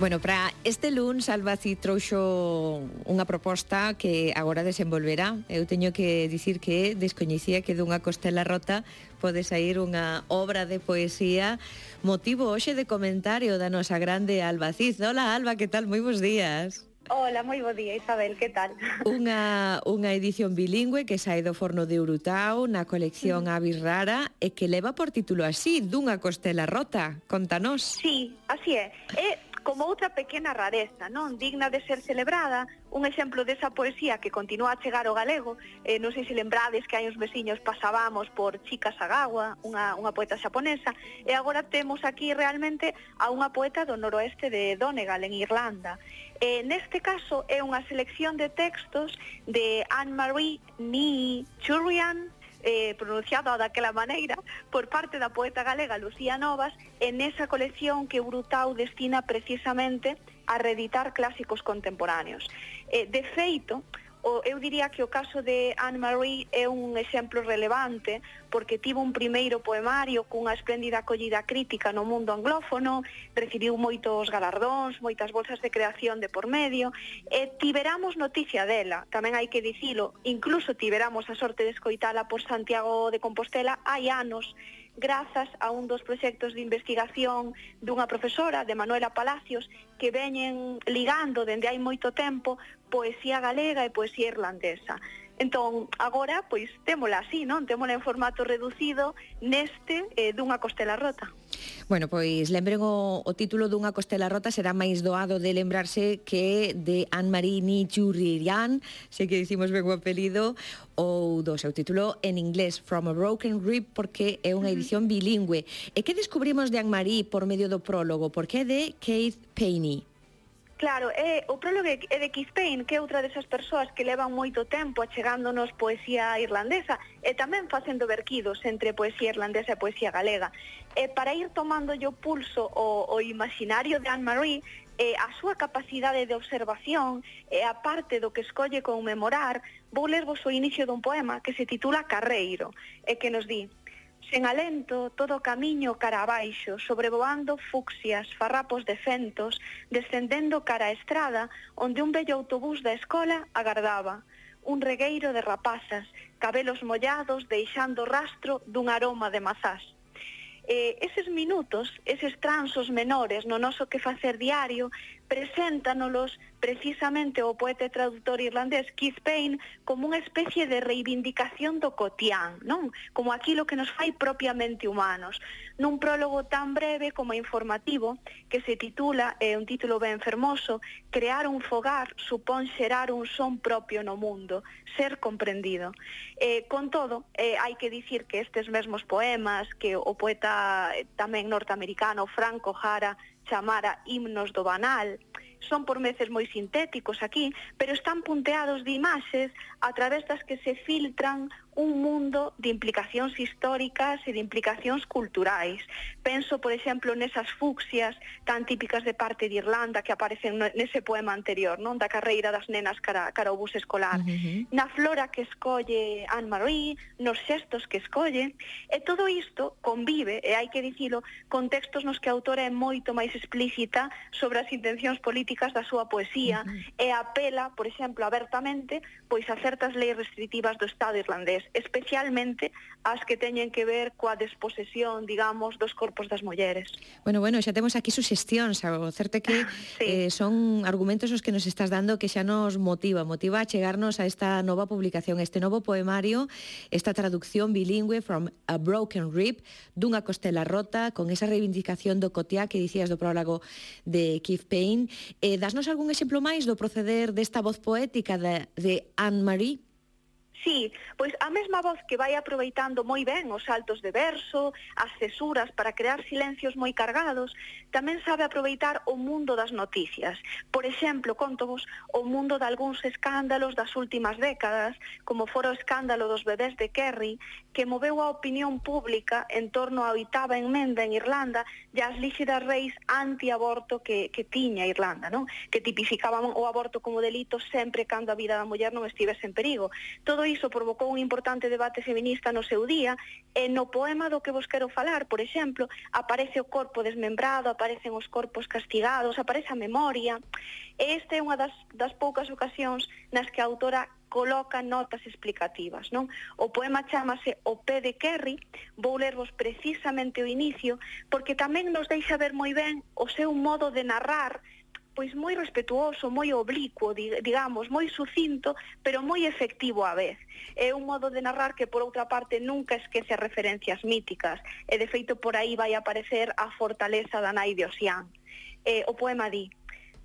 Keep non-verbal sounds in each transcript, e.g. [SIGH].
Bueno, para este lunes Albaci trouxo unha proposta que agora desenvolverá. Eu teño que dicir que descoñecía que dunha costela rota pode sair unha obra de poesía motivo hoxe de comentario da nosa grande Albaciz. Hola Alba, que tal? Moi bons días. Ola, moi bo día, Isabel, que tal? [LAUGHS] Unha, unha edición bilingüe que sai do forno de Urutau na colección mm. Avis Rara e que leva por título así, dunha costela rota. Contanos. Sí, así é. É como outra pequena rareza, non digna de ser celebrada, un exemplo desa poesía que continúa a chegar ao galego, eh, non sei se lembrades que hai uns veciños pasábamos por Chika Sagawa, unha, unha poeta xaponesa, e agora temos aquí realmente a unha poeta do noroeste de Donegal, en Irlanda. Eh, neste caso é unha selección de textos de Anne-Marie Nee Churian, eh, pronunciado daquela maneira por parte da poeta galega Lucía Novas en esa colección que Brutau destina precisamente a reeditar clásicos contemporáneos. Eh, de feito, o, eu diría que o caso de Anne-Marie é un exemplo relevante porque tivo un primeiro poemario cunha espléndida acollida crítica no mundo anglófono, recibiu moitos galardóns, moitas bolsas de creación de por medio, e tiberamos noticia dela, tamén hai que dicilo, incluso tiberamos a sorte de escoitala por Santiago de Compostela hai anos, grazas a un dos proxectos de investigación dunha profesora, de Manuela Palacios, que veñen ligando dende hai moito tempo poesía galega e poesía irlandesa. Entón, agora, pois, témola así, non? Témola en formato reducido neste eh, dunha costela rota. Bueno, pois lembren o, o título dunha costela rota será máis doado de lembrarse que de Anne-Marie Nichuririan, sei que dicimos ben o apelido, ou do seu título en inglés From a Broken Rib porque é unha edición bilingüe. E que descubrimos de Anne-Marie por medio do prólogo? Porque é de Keith Payne. Claro, é, o prólogo é de Keith Payne, que é outra desas persoas que levan moito tempo achegándonos poesía irlandesa e tamén facendo verquidos entre poesía irlandesa e poesía galega. E para ir tomando yo pulso o, o imaginario de Anne-Marie, eh, a súa capacidade de observación e eh, a parte do que escolle conmemorar, vou lervos o inicio dun poema que se titula Carreiro, e que nos di Sen alento, todo o camiño cara abaixo, sobrevoando fuxias, farrapos de fentos, descendendo cara a estrada, onde un bello autobús da escola agardaba. Un regueiro de rapazas, cabelos mollados deixando rastro dun aroma de mazás. Eh, eses minutos, eses transos menores no noso que facer diario, preséntanos precisamente o poeta e traductor irlandés Keith Payne como unha especie de reivindicación do cotián, non? Como aquilo que nos fai propiamente humanos. Nun prólogo tan breve como informativo que se titula, é un título ben fermoso, Crear un fogar supón xerar un son propio no mundo, ser comprendido. Eh, con todo, eh, hai que dicir que estes mesmos poemas que o poeta tamén norteamericano Franco Jara chamara himnos do banal, son por meses moi sintéticos aquí, pero están punteados de imaxes a través das que se filtran un mundo de implicacións históricas e de implicacións culturais. Penso, por exemplo, nesas fucsias tan típicas de parte de Irlanda que aparecen nese poema anterior, non da carreira das nenas cara, cara ao bus escolar, uh -huh. na flora que escolle Anne-Marie, nos xestos que escolle, e todo isto convive, e hai que dicilo, con textos nos que a autora é moito máis explícita sobre as intencións políticas da súa poesía uh -huh. e apela, por exemplo, abertamente, pois a certas leis restrictivas do Estado irlandés especialmente as que teñen que ver coa desposesión, digamos, dos corpos das mulleres. Bueno, bueno, xa temos aquí suxestións, o certo que ah, sí. eh, son argumentos os que nos estás dando que xa nos motiva, motiva a chegarnos a esta nova publicación, este novo poemario, esta traducción bilingüe From a Broken Rib, dunha costela rota, con esa reivindicación do cotiá que dicías do prólogo de Keith Payne. Eh, dasnos algún exemplo máis do proceder desta voz poética de, de Anne-Marie? Sí, pois a mesma voz que vai aproveitando moi ben os saltos de verso, as cesuras para crear silencios moi cargados, tamén sabe aproveitar o mundo das noticias. Por exemplo, contovos o mundo de algúns escándalos das últimas décadas, como fora o escándalo dos bebés de Kerry, que moveu a opinión pública en torno á oitava enmenda en Irlanda e as líxidas reis antiaborto que, que tiña Irlanda, non? que tipificaban o aborto como delito sempre cando a vida da muller non estivese en perigo. Todo iso provocou un importante debate feminista no seu día, e no poema do que vos quero falar, por exemplo, aparece o corpo desmembrado, aparecen os corpos castigados, aparece a memoria, e esta é unha das, das poucas ocasións nas que a autora coloca notas explicativas, non? O poema chamase O pé de Kerry, vou lervos precisamente o inicio, porque tamén nos deixa ver moi ben o seu modo de narrar pois moi respetuoso, moi oblicuo, digamos, moi sucinto, pero moi efectivo á vez. É un modo de narrar que, por outra parte, nunca esquece referencias míticas, e, de feito, por aí vai aparecer a fortaleza da nai de Osián. E, o poema di,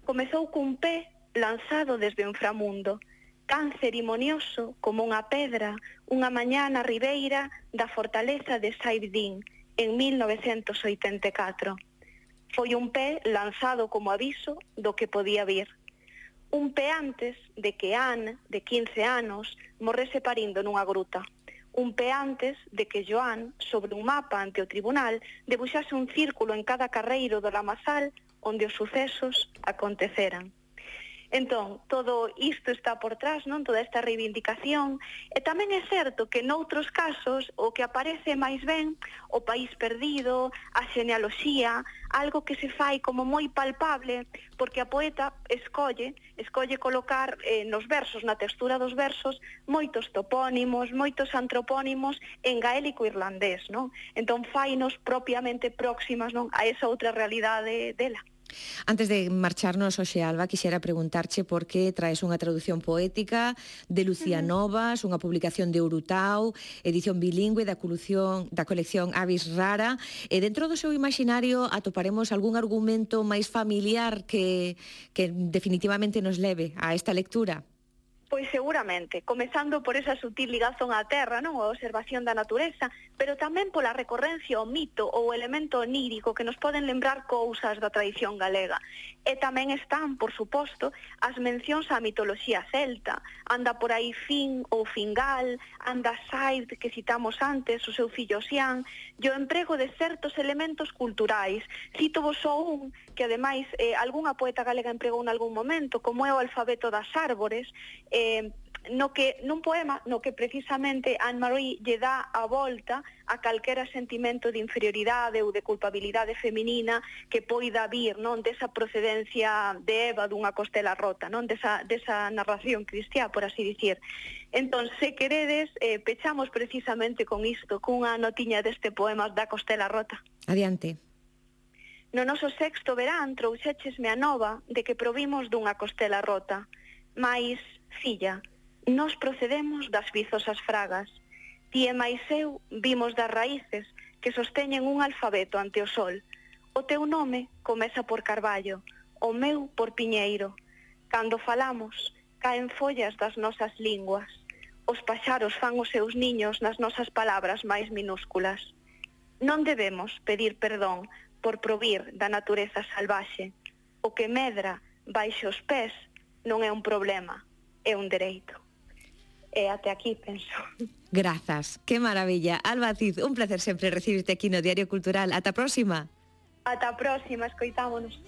comezou cun pé lanzado desde o inframundo, tan cerimonioso como unha pedra unha mañá na ribeira da fortaleza de Saibdín en 1984 foi un pé lanzado como aviso do que podía vir. Un pé antes de que Anne, de 15 anos, morrese parindo nunha gruta. Un pé antes de que Joan, sobre un mapa ante o tribunal, debuxase un círculo en cada carreiro do Lamazal onde os sucesos aconteceran. Entón, todo isto está por trás, non? Toda esta reivindicación. E tamén é certo que noutros casos o que aparece máis ben o país perdido, a genealoxía, algo que se fai como moi palpable, porque a poeta escolle, escolle colocar eh, nos versos, na textura dos versos, moitos topónimos, moitos antropónimos en gaélico irlandés, non? Entón, fainos propiamente próximas non a esa outra realidade dela. Antes de marcharnos, Oxe Alba, quixera preguntarche por que traes unha traducción poética de Lucía. Novas, unha publicación de Urutau, edición bilingüe da colección, da colección Avis Rara. E dentro do seu imaginario atoparemos algún argumento máis familiar que, que definitivamente nos leve a esta lectura? Pois seguramente, comezando por esa sutil ligazón á terra, non? A observación da natureza, pero tamén pola recorrencia ao mito ou elemento onírico que nos poden lembrar cousas da tradición galega. E tamén están, por suposto, as mencións á mitoloxía celta. Anda por aí Fin ou Fingal, anda Said, que citamos antes, o seu fillo Xian, e o emprego de certos elementos culturais. Cito vos só un, que ademais eh, algunha poeta galega empregou en algún momento, como é o alfabeto das árbores, eh, no que nun poema no que precisamente Anne Marie lle dá a volta a calquera sentimento de inferioridade ou de culpabilidade feminina que poida vir, non, desa procedencia de Eva dunha costela rota, non, desa desa narración cristiá, por así dicir. Entón, se queredes, eh, pechamos precisamente con isto, cunha notiña deste poema da costela rota. Adiante. No noso sexto verán trouxéchesme a nova de que provimos dunha costela rota, mais Filla, nós procedemos das vizosas fragas. Ti e máis eu vimos das raíces que sosteñen un alfabeto ante o sol. O teu nome comeza por Carballo, o meu por Piñeiro. Cando falamos, caen follas das nosas linguas. Os paxaros fan os seus niños nas nosas palabras máis minúsculas. Non debemos pedir perdón por provir da natureza salvaxe. O que medra baixo os pés non é un problema, é un dereito. E até aquí, penso. Grazas, que maravilla. Alba Cid, un placer sempre recibirte aquí no Diario Cultural. Ata a próxima. Ata a próxima, escoitámonos.